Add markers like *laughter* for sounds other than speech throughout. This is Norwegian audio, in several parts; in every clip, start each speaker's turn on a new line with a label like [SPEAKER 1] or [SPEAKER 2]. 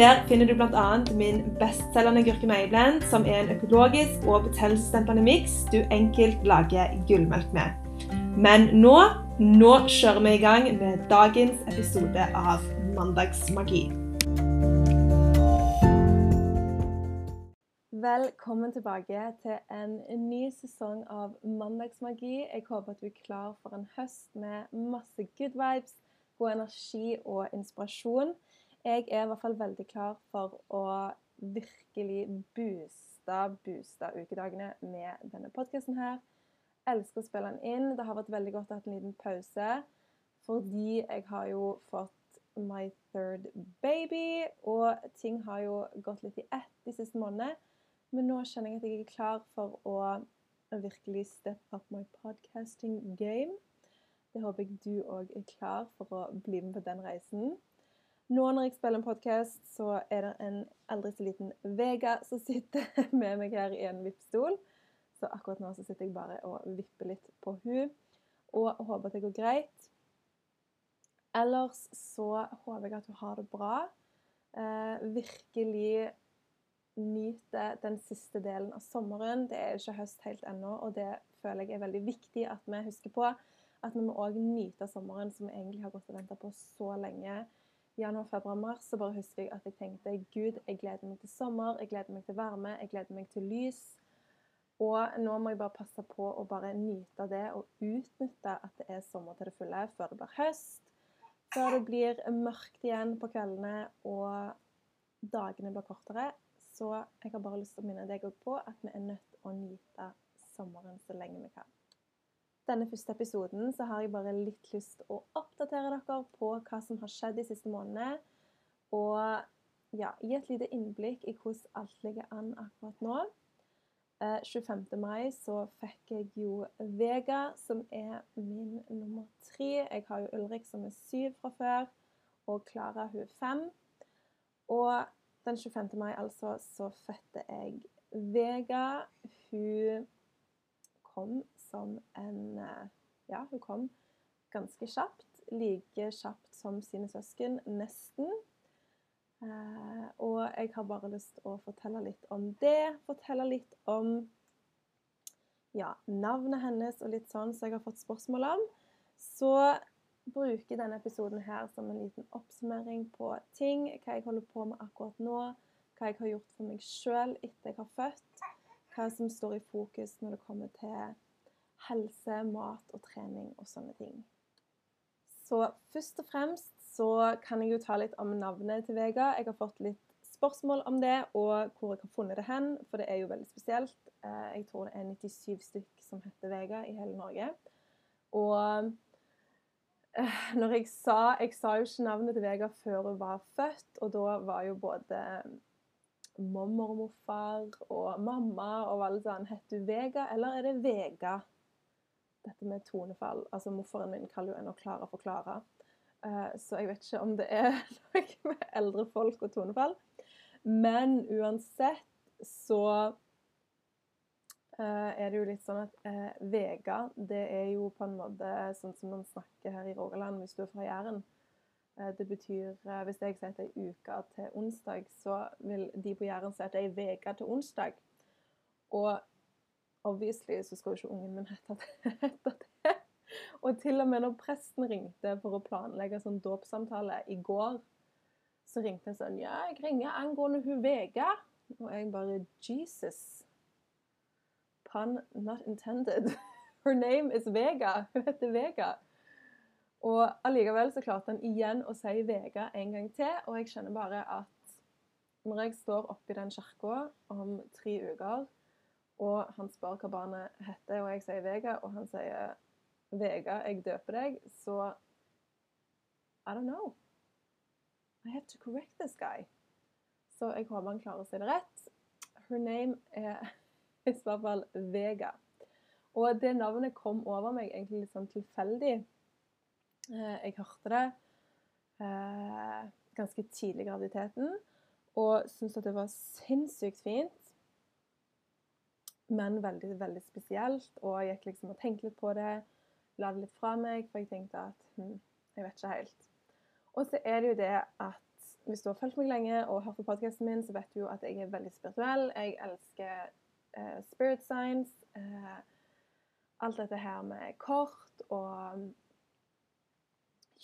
[SPEAKER 1] Der finner du bl.a. min bestselgende gurkemeieblend, som er en økologisk og betennelsesdempende miks du enkelt lager gullmelk med. Men nå, nå kjører vi i gang med dagens episode av Mandagsmagi. Velkommen tilbake til en ny sesong av Mandagsmagi. Jeg håper at du er klar for en høst med masse good vibes, god energi og inspirasjon. Jeg er i hvert fall veldig klar for å virkelig booste, booste ukedagene med denne podkasten her. Elsker å spille den inn. Det har vært veldig godt å ha en liten pause. Fordi jeg har jo fått my third baby, og ting har jo gått litt i ett de siste månedene. Men nå kjenner jeg at jeg er klar for å virkelig step up my podcasting game. Det håper jeg du òg er klar for å bli med på den reisen. Nå når jeg spiller en podkast, så er det en aldri så liten Vega som sitter *laughs* med meg her i en vippstol. Så akkurat nå så sitter jeg bare og vipper litt på hun og håper at det går greit. Ellers så håper jeg at hun har det bra. Eh, virkelig nyte den siste delen av sommeren. Det er ikke høst helt ennå, og det føler jeg er veldig viktig at vi husker på. At vi må òg nyte sommeren, som vi egentlig har gått og venta på så lenge januar, februar, mars, så bare husker jeg at jeg tenkte Gud, jeg gleder meg til sommer, jeg gleder meg til varme, jeg gleder meg til lys. Og nå må jeg bare passe på å bare nyte det og utnytte at det er sommer til det fulle før det blir høst. Før det blir mørkt igjen på kveldene og dagene blir kortere. Så jeg har bare lyst til å minne deg på at vi er nødt til å nyte sommeren så lenge vi kan denne første episoden så har jeg bare litt lyst å oppdatere dere på hva som har skjedd de siste månedene. Og ja, gi et lite innblikk i hvordan alt ligger an akkurat nå. Eh, 25. mai så fikk jeg jo Vega, som er min nummer tre. Jeg har jo Ulrik som er syv fra før, og Klara hun er fem. Og den 25. mai altså så fødte jeg Vega. Hun kom som en eh, Ja, hun kom ganske kjapt. Like kjapt som sine søsken, nesten. Eh, og jeg har bare lyst til å fortelle litt om det. Fortelle litt om ja, navnet hennes og litt sånn som så jeg har fått spørsmål om. Så bruker denne episoden her som en liten oppsummering på ting. Hva jeg holder på med akkurat nå. Hva jeg har gjort for meg sjøl etter jeg har født. Hva som står i fokus når det kommer til helse, mat og trening og sånne ting. Så først og fremst så kan jeg jo ta litt om navnet til Vega. Jeg har fått litt spørsmål om det, og hvor jeg har funnet det hen, for det er jo veldig spesielt. Eh, jeg tror det er 97 stykk som heter Vega i hele Norge. Og eh, når jeg sa Jeg sa jo ikke navnet til Vega før hun var født, og da var jo både mormor og morfar og mamma og alle sånn Heter du Vega, eller er det Vega? Dette med tonefall. Altså Morfaren min kaller jo en å klare å Uh, så jeg vet ikke om det er *laughs* noe med eldre folk og tonefall. Men uansett så uh, er det jo litt sånn at uh, Vega, det er jo på en måte sånn som man snakker her i Rogaland hvis du er fra Jæren. Det betyr Hvis jeg sier at det er uka til onsdag, så vil de på Jæren si at det er ei til onsdag. Og obviously så skal jo ikke ungen min *laughs* hete det. Og til og med når presten ringte for å planlegge sånn dåpssamtale i går, så ringte han sånn Ja, jeg ringer angående hun Vega. Og jeg bare Jesus. Pun not intended. *laughs* Her name is Vega. Hun heter Vega. Og allikevel så klarte han igjen å si Vega en gang til, og jeg skjønner bare at når jeg står oppi den kirka om tre uker og han spør hva barnet heter, og jeg sier Vega, og han sier Vega, jeg døper deg, så I don't know. I have to correct this guy. Så jeg håper han klarer å si det rett. Her name er *laughs* i hvert fall Vega. Og det navnet kom over meg egentlig litt sånn tilfeldig. Eh, jeg hørte det eh, ganske tidlig i graviditeten og syntes at det var sinnssykt fint. Men veldig, veldig spesielt. Og jeg gikk liksom og tenkte litt på det. La det litt fra meg, for jeg tenkte at hm, jeg vet ikke helt. Og så er det jo det at hvis du har fulgt meg lenge og hørt på podkasten min, så vet du jo at jeg er veldig spirituell. Jeg elsker eh, spirit science. Eh, alt dette her med kort og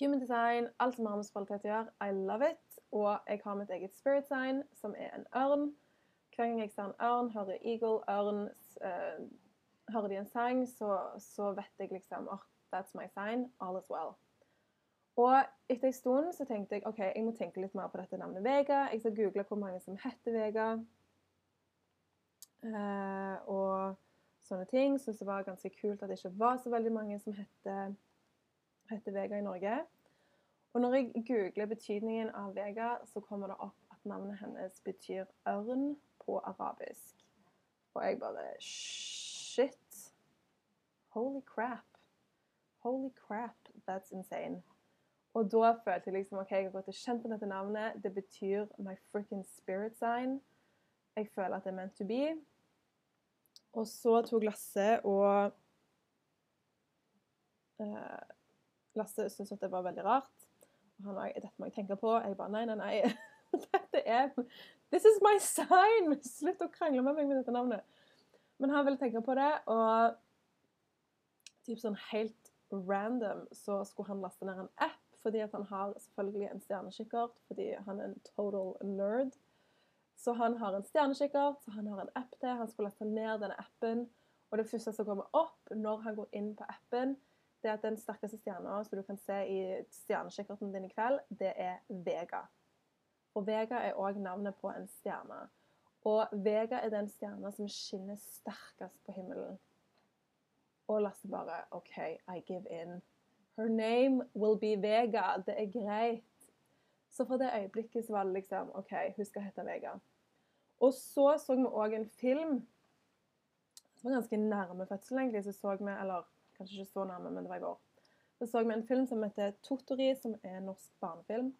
[SPEAKER 1] human design. Alt som har med spiritualitet å gjøre. I love it. Og jeg har mitt eget spirit sign, som er en ørn. Hver gang jeg ser en ørn, hører eagle, ørn, uh, hører de en sang, så, så, vet jeg liksom oh, That's my sign. All is well. Og etter en stund så tenkte jeg ok, jeg må tenke litt mer på dette navnet Vega. Jeg skal google hvor mange som heter Vega. Uh, og sånne ting. Syns det var ganske kult at det ikke var så veldig mange som heter, heter Vega i Norge. Og når jeg googler betydningen av Vega, så kommer det opp at navnet hennes betyr ørn på arabisk. Og jeg bare Shit. Holy crap. Holy crap. That's insane. Og da følte jeg liksom OK, jeg har gått og kjent på dette navnet. Det betyr my frikken spirit sign. Jeg føler at det er meant to be. Og så tok Lasse og uh, Lasse syntes at det var veldig rart. Og han var dette må jeg tenke på. Jeg bare nei, nei, nei. *laughs* dette er This is my sign! *laughs* Slutt å krangle med meg med dette navnet. Men han ville tenke på det, og typ sånn helt random så skulle han laste ned en app fordi at han har selvfølgelig en stjernekikkert, fordi han er en total nerd. Så han har en stjernekikkert, så han har en app til. Han skulle laste ned denne appen. Og det første som kommer opp når han går inn på appen, det er at den sterkeste stjerna som du kan se i stjernekikkerten din i kveld, det er Vega. Og Vega er òg navnet på en stjerne. Og Vega er den stjerna som skinner sterkest på himmelen. Og Lasse bare OK, I give in. Her name will be Vega. Det er greit. Så fra det øyeblikket så var det liksom OK, hun skal hete Vega. Og så så vi òg en film som var ganske nærme fødselen, egentlig. Så så vi, eller kanskje ikke så nærme, men det var i går. Så så vi en film som heter Totori, som er en norsk barnefilm.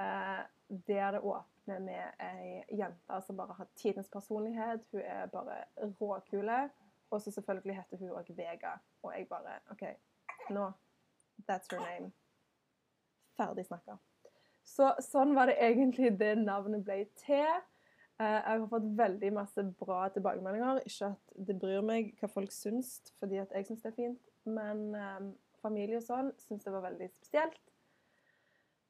[SPEAKER 1] Eh, der det åpner med ei jente som bare har tidens personlighet. Hun er bare råkule. Og så selvfølgelig heter hun òg Vega. Og jeg bare OK, nå That's her name. Ferdig snakka. Så sånn var det egentlig det navnet ble til. Eh, jeg har fått veldig masse bra tilbakemeldinger. Ikke at det bryr meg hva folk syns, fordi at jeg syns det er fint. Men um, familie og sånn syns det var veldig spesielt.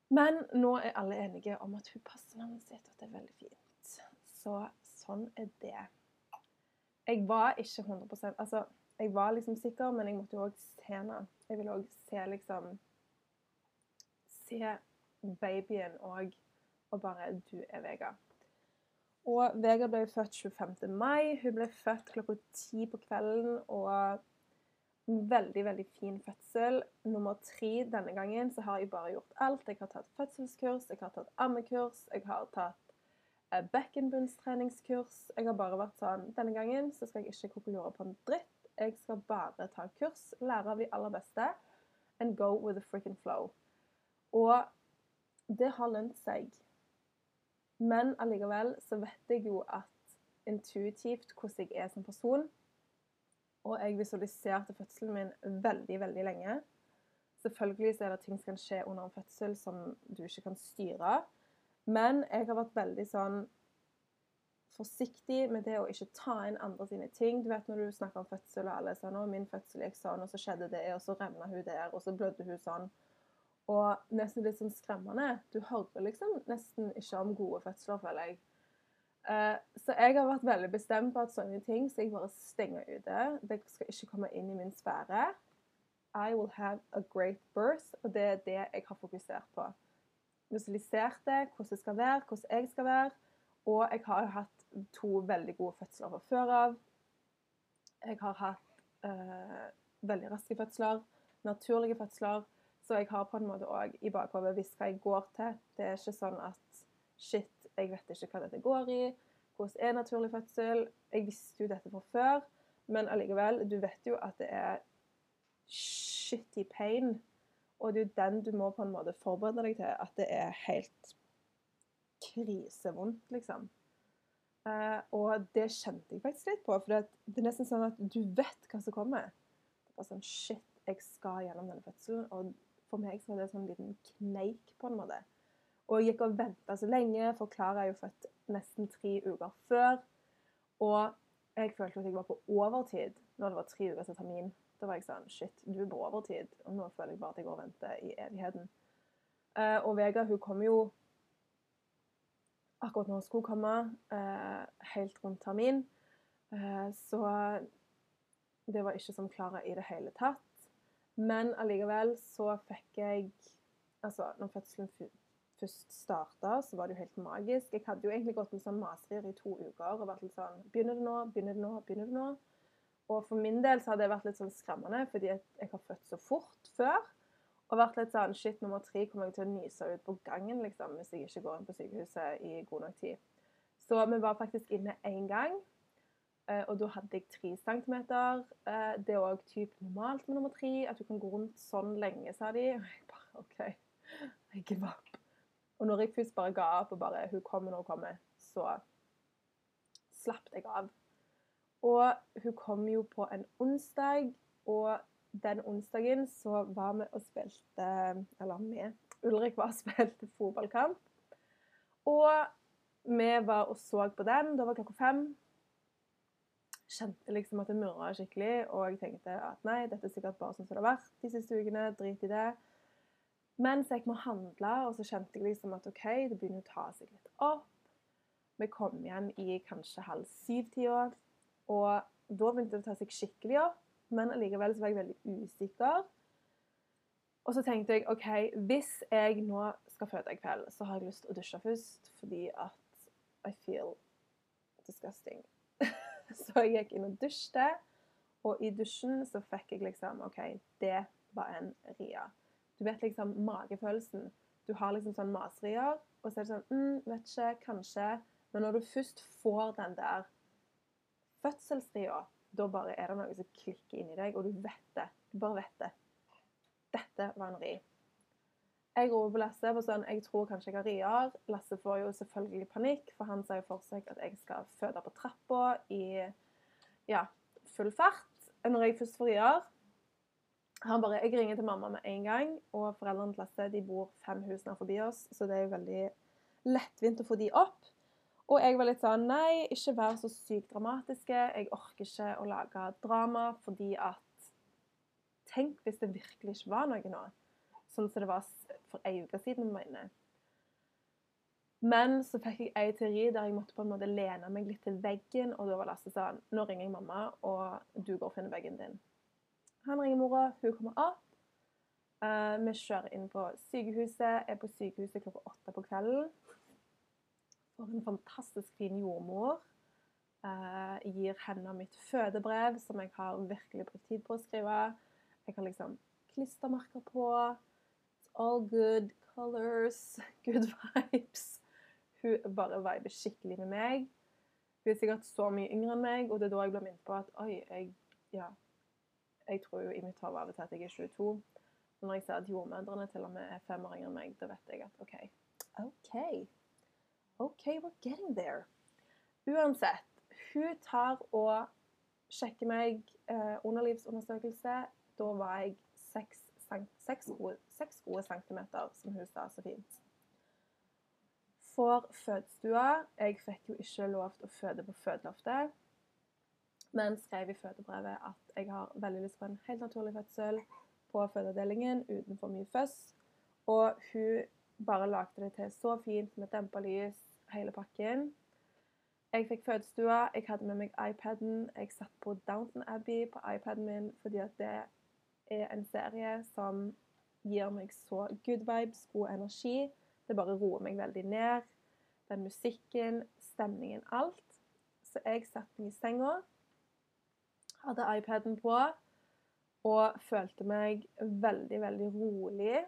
[SPEAKER 1] Men nå er alle enige om at hun passer navnet sitt, og det er veldig fint. Så sånn er det. Jeg var ikke 100% Altså, jeg var liksom sikker, men jeg måtte jo òg se henne. Jeg ville òg se liksom Se babyen òg, og bare Du er Vega. Og Vega ble født 25. mai. Hun ble født klokka ti på kvelden. og Veldig veldig fin fødsel. Nummer tre denne gangen så har jeg bare gjort alt. Jeg har tatt fødselskurs, jeg har tatt ammekurs, jeg har tatt eh, bekkenbunnstreningskurs. Jeg har bare vært sånn Denne gangen så skal jeg ikke kokulere på en dritt. Jeg skal bare ta kurs, lære av de aller beste, and go with the freaking flow. Og det har lønt seg. Men allikevel så vet jeg jo at intuitivt hvordan jeg er som person. Og jeg visualiserte fødselen min veldig, veldig lenge. Selvfølgelig er det ting som kan skje under en fødsel som du ikke kan styre. Men jeg har vært veldig sånn forsiktig med det å ikke ta inn andre sine ting. Du vet når du snakker om fødsel, og alle sier nå min fødsel gikk sånn, og så skjedde det, og så revna hun der, og så blødde hun sånn. Og nesten litt sånn skremmende. Du hører liksom nesten ikke om gode fødsler, føler jeg. Uh, så jeg har vært veldig bestemt på at sånne ting skal jeg bare stenge ute. Det skal ikke komme inn i min sfære. I will have a great birth, og det er det jeg har fokusert på. Visualisert det, hvordan det skal være, hvordan jeg skal være. Og jeg har jo hatt to veldig gode fødsler fra før av. Jeg har hatt uh, veldig raske fødsler, naturlige fødsler. Så jeg har på en måte òg i bakhodet visst hva jeg går til. Det er ikke sånn at shit, jeg vet ikke hva dette går i. Hvordan er naturlig fødsel? Jeg visste jo dette fra før. Men allikevel, du vet jo at det er shitty pain. Og det er jo den du må på en måte forberede deg til. At det er helt krisevondt, liksom. Uh, og det kjente jeg faktisk litt på. For det er nesten sånn at du vet hva som kommer. Det er bare sånn Shit, jeg skal gjennom denne fødselen. Og for meg så var det sånn en liten kneik, på en måte. Og jeg gikk og venta så lenge, for Klara er jo født nesten tre uker før. Og jeg følte at jeg var på overtid når det var tre uker til termin. Da var jeg sånn Shit, du er på overtid. Og nå føler jeg bare at jeg går og venter i evigheten. Uh, og Vega hun kom jo akkurat når hun skulle komme, uh, helt rundt termin. Uh, så det var ikke som Klara i det hele tatt. Men allikevel så fikk jeg Altså, når fødselen først starta, så var det jo helt magisk. Jeg hadde jo egentlig gått med sånn maserier i to uker og vært litt sånn Begynner det nå? Begynner det nå? Begynner det nå? Og for min del så hadde det vært litt sånn skremmende, fordi jeg har født så fort før. Og vært litt sånn Shit, nummer tre kommer jeg til å nyse ut på gangen, liksom, hvis jeg ikke går inn på sykehuset i god nok tid. Så vi var faktisk inne én gang. Eh, og da hadde jeg tre centimeter. Eh, det er òg typ normalt med nummer tre, at du kan gå rundt sånn lenge, sa de. Og jeg bare OK, I give up. Og når jeg først bare ga opp og bare Hun kommer når hun kommer, så slapp jeg av. Og hun kom jo på en onsdag, og den onsdagen så var vi og spilte Eller vi. Ulrik var og spilte fotballkamp. Og vi var og så på den. Da var klokka fem kjente liksom at det murra skikkelig, og jeg tenkte at nei, dette er sikkert bare sånn som det har vært de siste ukene. Drit i det. Men så gikk vi og og så kjente jeg liksom at OK, det begynner å ta seg litt opp. Vi kom hjem i kanskje halv syv-tida, og da begynte det å ta seg skikkelig opp. Men allikevel så var jeg veldig usikker. Og så tenkte jeg OK, hvis jeg nå skal føde i kveld, så har jeg lyst til å dusje først, fordi at I feel disgusting. *laughs* Så jeg gikk inn og dusjte, og i dusjen så fikk jeg liksom OK, det var en ria. Du vet liksom magefølelsen. Du har liksom sånn maserier, og så er det sånn mm, Vet ikke, kanskje. Men når du først får den der fødselsria, da bare er det noe som klikker inni deg, og du vet det. Du bare vet det. Dette var en ri. Jeg roper på Lasse på sånn Jeg tror kanskje jeg har rier. Lasse får jo selvfølgelig panikk, for han sier for seg at jeg skal føde på trappa i ja, full fart. Når jeg først får rier han bare Jeg ringer til mamma med en gang, og foreldrene til Lasse de bor fem hus nær forbi oss, så det er jo veldig lettvint å få de opp. Og jeg var litt sånn Nei, ikke vær så sykt dramatiske. Jeg orker ikke å lage drama fordi at Tenk hvis det virkelig ikke var noe nå sånn som det var for ei uke siden. Mine. Men så fikk jeg ei teori der jeg måtte på en måte lene meg litt til veggen, og da var Lasse sånn Nå ringer jeg mamma, og du går og finner veggen din. Han ringer mora, hun kommer opp. Uh, vi kjører inn på sykehuset, er på sykehuset klokka åtte på kvelden. Får en fantastisk fin jordmor. Uh, gir henne mitt fødebrev, som jeg har virkelig brukt tid på å skrive. Jeg har liksom klistremerker på all good colors, *laughs* good vibes. Hun bare viber skikkelig med meg. Hun er sikkert så mye yngre enn meg, og det er da jeg blir minnet på at oi, jeg ja, jeg tror jo i mitt hode av og til at jeg er 22. Og når jeg ser at jordmødrene til og med er fem år yngre enn meg, da vet jeg at OK. OK. OK, we're getting there. Uansett, hun tar og sjekker meg eh, underlivsundersøkelse. Da var jeg seks gode, seks gode centimeter, som hun sa så fint. For fødestua Jeg fikk jo ikke lov til å føde på fødeloftet, men skrev i fødebrevet at jeg har veldig lyst på en helt naturlig fødsel på fødeavdelingen uten for mye føss. Og hun bare lagde det til så fint med dempa lys, hele pakken. Jeg fikk fødestua, jeg hadde med meg iPaden. Jeg satt på Downton Abbey på iPaden min fordi at det er en serie som gir meg så good vibes, god energi. Det bare roer meg veldig ned. Den musikken, stemningen, alt. Så jeg satte meg i senga, hadde iPaden på og følte meg veldig, veldig rolig.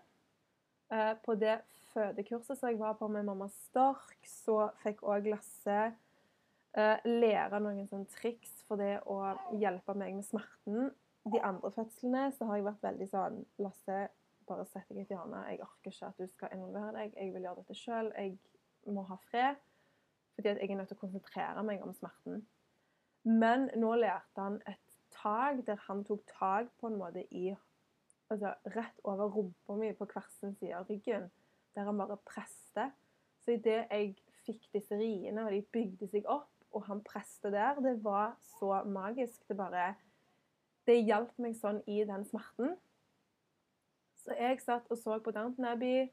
[SPEAKER 1] Eh, på det fødekurset som jeg var på med mamma Stork, så fikk òg Lasse Uh, lære noen sånn triks for det å hjelpe meg med smerten. De andre fødslene så har jeg vært veldig sånn Lasse, bare sett deg i et hjørne. Jeg orker ikke at du skal involvere deg. Jeg vil gjøre dette sjøl. Jeg må ha fred. Fordi jeg er nødt til å konsentrere meg om smerten. Men nå lærte han et tak der han tok tak på en måte i altså rett over rumpa mi på hver sin side av ryggen. Der han bare preste. Så idet jeg fikk disse riene, og de bygde seg opp, og han preste der, det var så magisk. Det bare Det hjalp meg sånn i den smerten. Så jeg satt og så på Downton Abbey.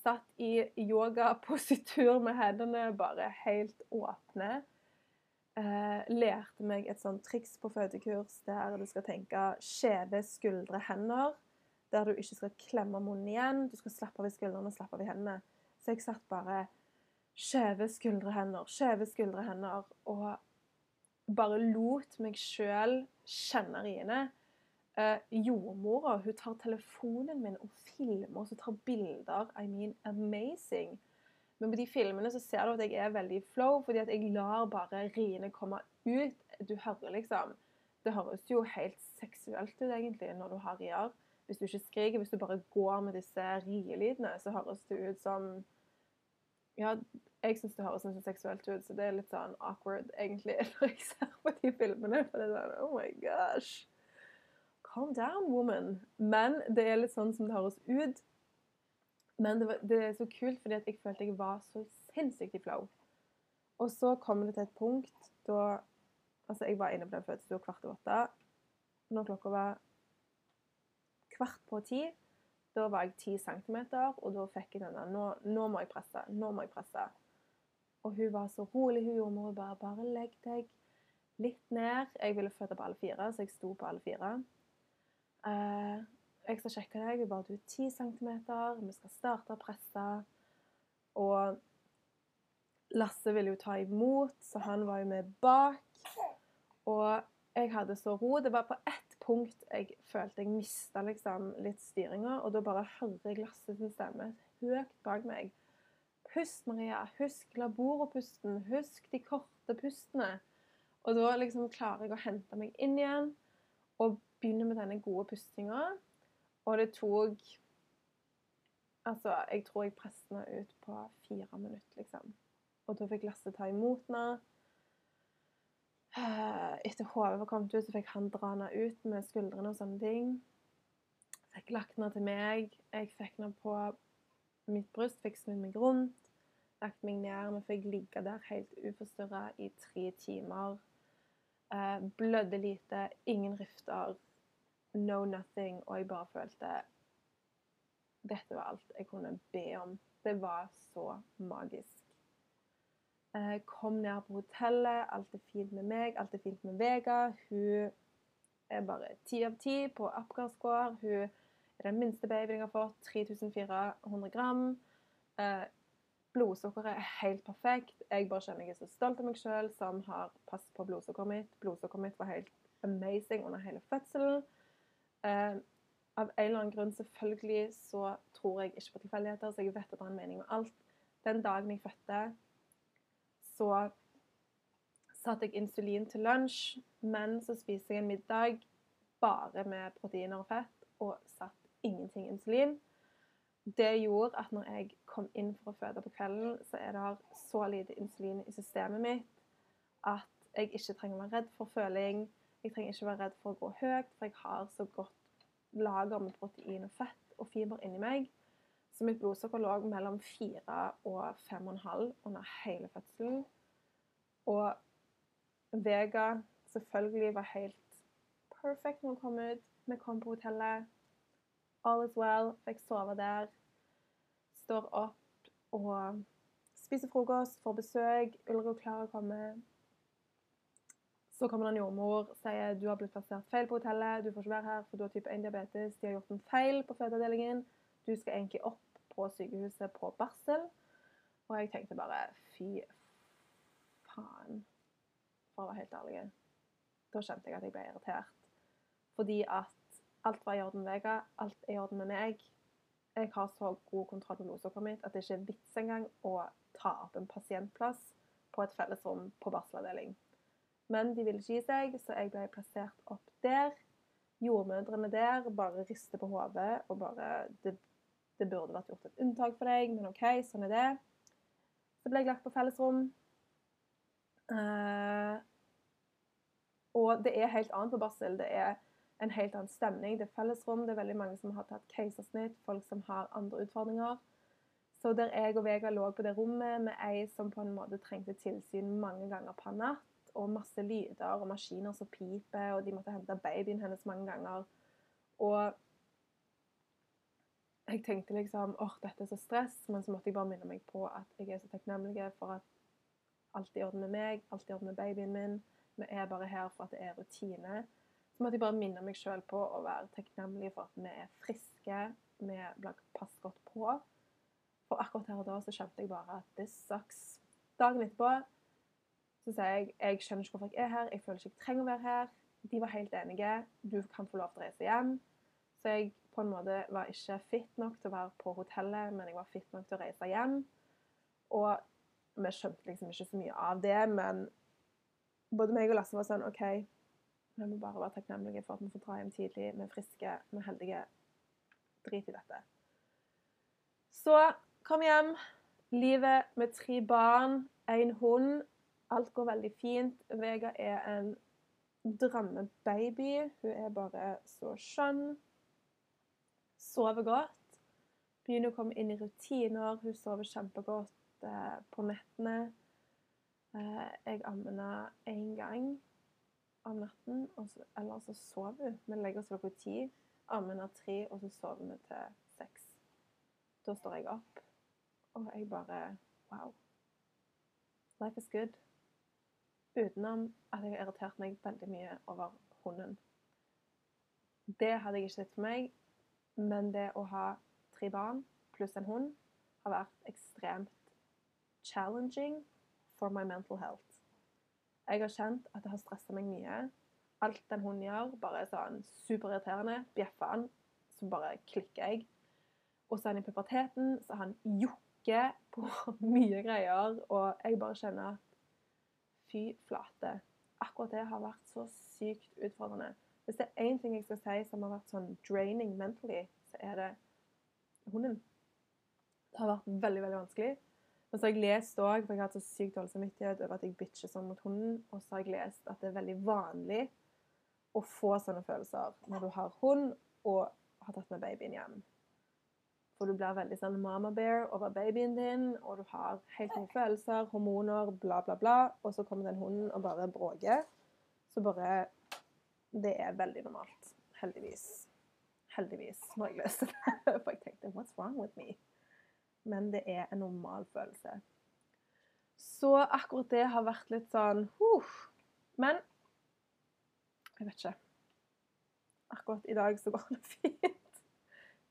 [SPEAKER 1] Satt i yogapositur med hendene bare helt åpne. Eh, lærte meg et sånt triks på fødekurs der du skal tenke skjeve skuldre, hender. Der du ikke skal klemme munnen igjen. Du skal slappe av i skuldrene og slappe av i hendene. Så jeg satt bare skjeve skuldre, hender, skjeve skuldre, hender. Og bare lot meg sjøl kjenne riene. Eh, jordmora hun tar telefonen min og filmer og så tar bilder. I mean, amazing. Men på de filmene så ser du at jeg er veldig flow, fordi at jeg lar bare riene komme ut. Du hører liksom Det høres jo helt seksuelt ut egentlig når du har rier. Hvis du ikke skriker, hvis du bare går med disse rielydene, så høres det ut som ja, jeg syns det høres nesten seksuelt ut, så det er litt sånn awkward, egentlig, *laughs* når jeg ser på de filmene. For det er sånn Oh my gosh. Calm down, woman. Men det er litt sånn som det høres ut. Men det, var, det er så kult fordi jeg følte jeg var så sinnssykt i flow. Og så kommer det til et punkt da Altså, jeg var inne på den fødselen kvart over åtte. Når klokka var kvart på ti, da var jeg ti centimeter, og da fikk jeg denne nå, nå, må jeg presse. Nå må jeg presse. Og hun var så rolig, hun jordmor. Bare, bare legg deg litt ned. Jeg ville føde på alle fire, så jeg sto på alle fire. Uh, jeg skal sjekke deg. Vi bare Du er 10 cm. Vi skal starte å presse. Og Lasse ville jo ta imot, så han var jo med bak. Og jeg hadde så ro. Det var på ett punkt jeg følte jeg mista liksom, litt styringa, og da bare hører jeg Lasse sin stemme høyt bak meg. Pust, Maria. Husk laboropusten. Husk de korte pustene. Og da liksom klarer jeg å hente meg inn igjen og begynne med denne gode pustinga. Og det tok Altså, jeg tror jeg presset henne ut på fire minutter, liksom. Og da fikk Lasse ta imot henne. Eh, etter hodet var kommet ut, så fikk han dra henne ut med skuldrene og sånne ting. Fikk lagt henne til meg. Jeg fikk henne på mitt bryst, fikk snudd meg rundt, lagt meg ned. Vi fikk ligge der helt uforstyrra i tre timer. Eh, blødde lite, ingen rifter, no nothing. Og jeg bare følte Dette var alt jeg kunne be om. Det var så magisk. Jeg kom ned på hotellet. Alt er fint med meg, alt er fint med Vega. Hun er bare ti av ti på Apgar-score. Hun er den minste babyen jeg har fått. 3400 gram. Eh, blodsukkeret er helt perfekt. Jeg bare kjenner jeg er så stolt av meg sjøl som har passet på blodsukkeret mitt. Blodsukkeret mitt var helt amazing under hele fødselen. Eh, av en eller annen grunn, selvfølgelig, så tror jeg ikke på tilfeldigheter, så jeg vet at det er en mening med alt. Den dagen jeg fødte, så satte jeg insulin til lunsj, men så spiste jeg en middag bare med proteiner og fett og satt ingenting insulin. Det gjorde at når jeg kom inn for å føde på kvelden, så er det så lite insulin i systemet mitt at jeg ikke trenger å være redd for føling. Jeg trenger ikke være redd for å gå høyt, for jeg har så godt lager med protein og fett og fiber inni meg. Så mitt blodsukker lå mellom 4 og 5,5 under hele fødselen. Og Vega selvfølgelig var helt perfect når hun kom ut. Vi kom på hotellet. All is well. Fikk sove der. Står opp og spiser frokost, får besøk. Ulrik Klara kommer. Så kommer det en jordmor sier du har blitt plassert feil på hotellet. Du får ikke være her, for du har type 1-diabetes. De har gjort en feil på fødeavdelingen. Du skal egentlig opp på sykehuset på barsel. Og jeg tenkte bare fy faen, for å være helt ærlig. Da kjente jeg at jeg ble irritert. Fordi at alt var i orden med Vega, alt er i orden med meg. Jeg har så god kontroll på blodsukkeret mitt at det ikke er vits engang å ta opp en pasientplass på et fellesrom på barselavdeling. Men de ville ikke gi seg, så jeg ble plassert opp der. Jordmødrene der bare rister på hodet og bare det, det, burde vært gjort et unntak for deg, men OK, sånn er det. Så ble jeg lagt på fellesrom. Uh, og det er helt annet på barsel. Det er en helt annen stemning. Det er fellesrom. Det er veldig mange som har tatt keisersnitt, folk som har andre utfordringer. Så der jeg og Vega lå på det rommet med ei som på en måte trengte tilsyn mange ganger per natt, og masse lyder og maskiner som piper, og de måtte hente babyen hennes mange ganger. Og jeg tenkte liksom åh, dette er så stress, men så måtte jeg bare minne meg på at jeg er så takknemlig for at alt i orden med meg, alt i orden med babyen min. Vi er bare her for at det er rutine. Så måtte jeg bare minne meg sjøl på å være takknemlig for at vi er friske, vi blir passet godt på. For akkurat her og da så kjente jeg bare at this sucks. Dagen etterpå så sier jeg jeg skjønner ikke hvorfor jeg er her, jeg føler ikke jeg trenger å være her. De var helt enige. Du kan få lov til å reise hjem. Så jeg på en måte var ikke fit nok til å være på hotellet, men jeg var fit nok til å reise hjem. Og vi skjønte liksom ikke så mye av det, men både meg og Lasse var sånn OK, vi må bare være takknemlige for at vi får dra hjem tidlig. Vi er friske, vi er heldige. Drit i dette. Så kom hjem. Livet med tre barn, én hund. Alt går veldig fint. Vega er en drømmebaby. Hun er bare så skjønn. Sover godt. Begynner å komme inn i rutiner. Hun sover kjempegodt eh, på nettene. Eh, jeg ammer henne én gang om natten, eller så sover hun. Vi legger oss klokka ti, ammer henne tre, og så sover vi til seks. Da står jeg opp, og jeg bare Wow. Life is good. Utenom at jeg har irritert meg veldig mye over hunden. Det hadde jeg ikke sett for meg, men det å ha tre barn pluss en hund har vært ekstremt challenging for my mental health. Jeg har kjent at det har stressa meg mye. Alt den hunden gjør, bare er sånn superirriterende. Bjeffer han, så bare klikker jeg. Og så er han i puberteten, så han jokker på *laughs* mye greier, og jeg bare kjenner at fy flate. Akkurat det har vært så sykt utfordrende. Hvis det er én ting jeg skal si som har vært sånn draining mentally, så er det hunden. Det har vært veldig, veldig vanskelig. Men så har jeg lest òg, for jeg har hatt så sykt dårlig samvittighet over at jeg bitcher sånn mot hunden, og så har jeg lest at det er veldig vanlig å få sånne følelser når du har hund og har tatt med babyen hjem. For du blir veldig sånn mama bear over babyen din, og du har helt nye følelser, hormoner, bla, bla, bla. Og så kommer den hunden og bare bråker. Så bare Det er veldig normalt. Heldigvis. Heldigvis, når jeg leste det. *laughs* For jeg tenkte What's wrong with me? Men det er en normal følelse. Så akkurat det har vært litt sånn uh. Men jeg vet ikke. Akkurat i dag så går det *laughs* fint.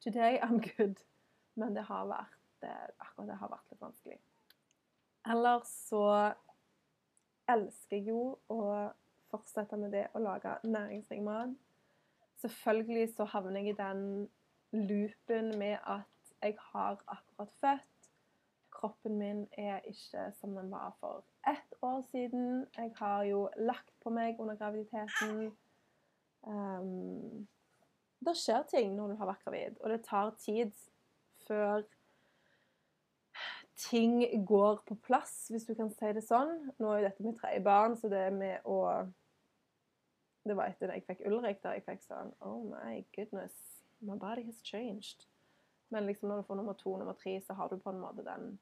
[SPEAKER 1] Today I'm good. Men det har vært, akkurat det har vært litt vanskelig. Ellers så elsker jeg jo å fortsette med det å lage næringsrik mat. Selvfølgelig så havner jeg i den loopen med at jeg har akkurat født. Kroppen min er ikke som den var for ett år siden. Jeg har jo lagt på meg under graviditeten. Um, det skjer ting når du har vært gravid, og det tar tid før ting går på plass, hvis du kan si det sånn. Nå er jo dette mitt tredje barn, så det med å Det var etter at jeg fikk Ulrik, da jeg fikk sånn Oh my goodness, my body has changed. Men liksom når du får nummer to nummer tre, så har du på en måte den,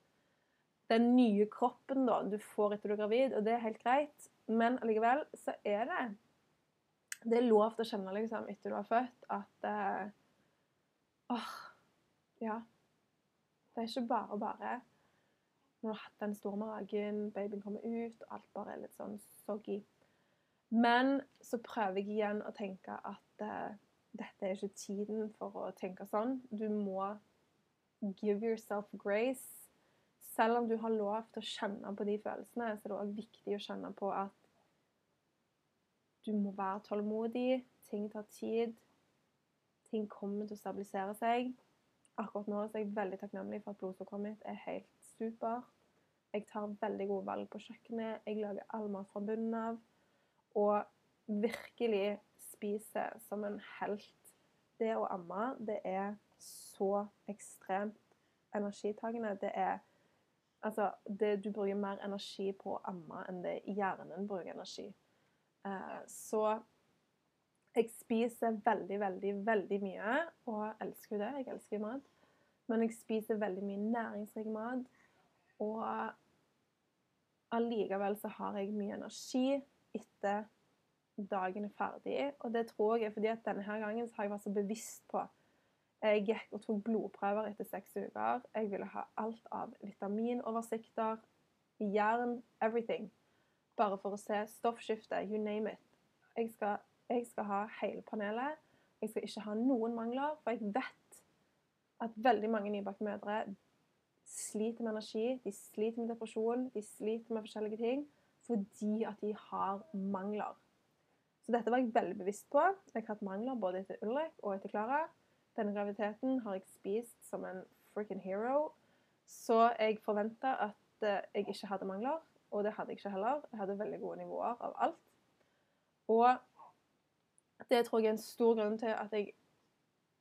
[SPEAKER 1] den nye kroppen da, du får etter du er gravid, og det er helt greit. Men allikevel så er det Det er lov til å kjenne liksom, etter du har født, at eh, åh, ja. Det er ikke bare bare. Når du har hatt den store magen, babyen kommer ut, og alt bare er litt sånn soggy. Men så prøver jeg igjen å tenke at uh, dette er ikke tiden for å tenke sånn. Du må give yourself grace. Selv om du har lov til å kjenne på de følelsene, så er det òg viktig å kjenne på at du må være tålmodig. Ting tar tid. Ting kommer til å stabilisere seg akkurat nå er jeg veldig takknemlig for at blodsukkeret mitt er helt supert. Jeg tar veldig gode valg på kjøkkenet. Jeg lager all mat fra bunnen av. Og virkelig spiser som en helt. Det å amme, det er så ekstremt energitagende. Det er Altså, det, du bruker mer energi på å amme enn det hjernen bruker energi. Eh, så jeg spiser veldig, veldig, veldig mye, og elsker jo det. Jeg elsker mat. Men jeg spiser veldig mye næringsrik mat. Og allikevel så har jeg mye energi etter dagen er ferdig. Og det tror jeg er fordi at denne her gangen så har jeg vært så bevisst på Jeg gikk og tok blodprøver etter seks uker. Jeg ville ha alt av vitaminoversikter, jern, everything. Bare for å se stoffskifte, you name it. Jeg skal, jeg skal ha hele panelet. Jeg skal ikke ha noen mangler, for jeg vet at veldig mange nybakte mødre sliter med energi, de sliter med depresjon, de sliter med forskjellige ting fordi at de har mangler. Så dette var jeg veldig bevisst på. Jeg har hatt mangler både etter Ulrik og etter Klara. Denne graviditeten har jeg spist som en freaking hero. Så jeg forventa at eh, jeg ikke hadde mangler, og det hadde jeg ikke heller. Jeg hadde veldig gode nivåer av alt. Og det tror jeg er en stor grunn til at jeg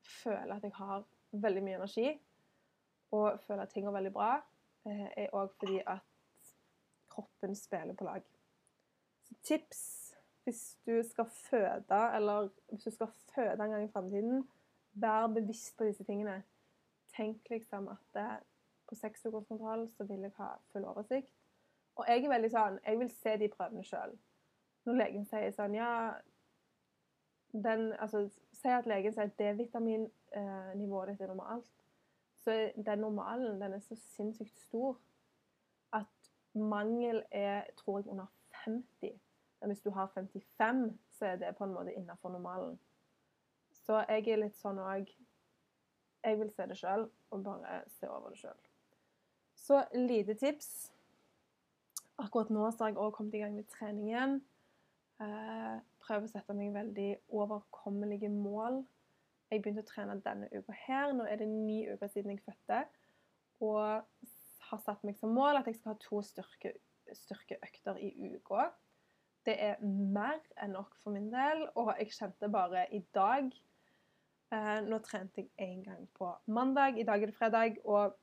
[SPEAKER 1] føler at jeg har veldig mye energi, og føler at ting er veldig bra, eh, er òg fordi at kroppen spiller på lag. Så tips hvis du skal føde, eller hvis du skal føde en gang i framtiden, vær bevisst på disse tingene. Tenk liksom at det, på seksukerskontroll så vil jeg ha full oversikt. Og jeg er veldig sånn Jeg vil se de prøvene sjøl. Når legen sier sånn Ja den, altså, Si at legen sier at D-vitaminnivået ditt er normalt. Så den normalen den er så sinnssykt stor at mangel er, tror jeg, under 50. Men hvis du har 55, så er det på en måte innenfor normalen. Så jeg er litt sånn òg Jeg vil se det sjøl, og bare se over det sjøl. Så lite tips. Akkurat nå så har jeg òg kommet i gang med trening igjen. Prøver å sette meg veldig overkommelige mål. Jeg begynte å trene denne uka her. Nå er det ni uker siden jeg fødte. Og har satt meg som mål at jeg skal ha to styrke, styrkeøkter i uka. Det er mer enn nok for min del, og jeg kjente bare i dag eh, Nå trente jeg én gang på mandag, i dag er det fredag, og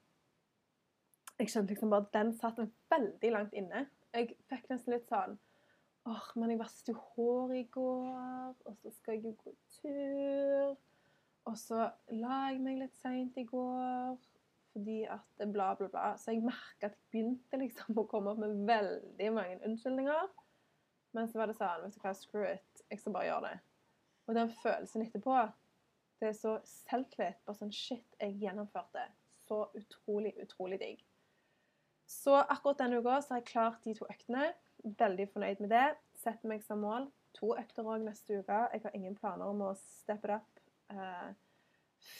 [SPEAKER 1] jeg kjente liksom bare at den satt veldig langt inne. Jeg fikk nesten litt sånn åh, oh, men jeg vasket jo hår i går, og så skal jeg jo gå tur. Og så la jeg meg litt seint i går fordi at bla, bla, bla. Så jeg merka at jeg begynte liksom å komme opp med veldig mange unnskyldninger. Men så var det sånn, vet du hva, screw it. Jeg skal bare gjøre det. Og den følelsen etterpå, det er så selvtillit. Bare sånn shit, jeg gjennomførte. Så utrolig, utrolig digg. Så akkurat denne uka så har jeg klart de to øktene. Veldig fornøyd med det. Setter meg som mål. To økter òg neste uke. Jeg har ingen planer om å steppe det opp eh,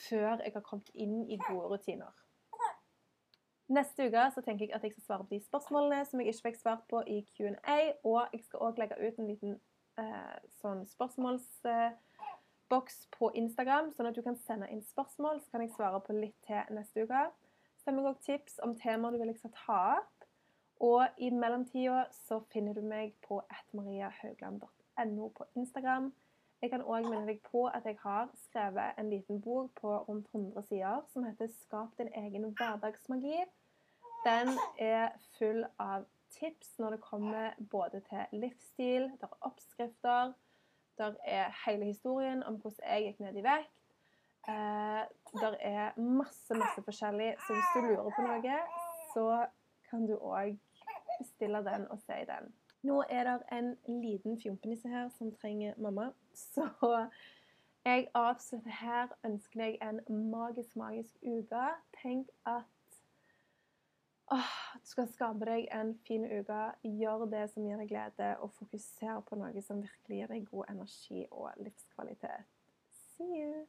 [SPEAKER 1] før jeg har kommet inn i gode rutiner. Neste uke så tenker jeg at jeg skal svare på de spørsmålene som jeg ikke fikk svart på i Q&A, og jeg skal òg legge ut en liten eh, sånn spørsmålsboks eh, på Instagram, sånn at du kan sende inn spørsmål, så kan jeg svare på litt til neste uke. Send meg òg tips om temaer du vil jeg skal ta opp. Og i mellomtida så finner du meg på atmariahaugland.no på Instagram. Jeg kan òg minne deg på at jeg har skrevet en liten bok på rundt 100 sider som heter 'Skap din egen hverdagsmagi'. Den er full av tips når det kommer både til livsstil, der er oppskrifter, der er hele historien om hvordan jeg gikk ned i vekt. Eh, der er masse, masse forskjellig. Så hvis du lurer på noe, så kan du òg bestille den og se den. Nå er det en liten fjompenisse her som trenger mamma, så jeg avslutter her. Ønsker deg en magisk, magisk uke. Tenk at åh, du skal skape deg en fin uke. Gjør det som gir deg glede, og fokuser på noe som virkelig gir deg god energi og livskvalitet. See you!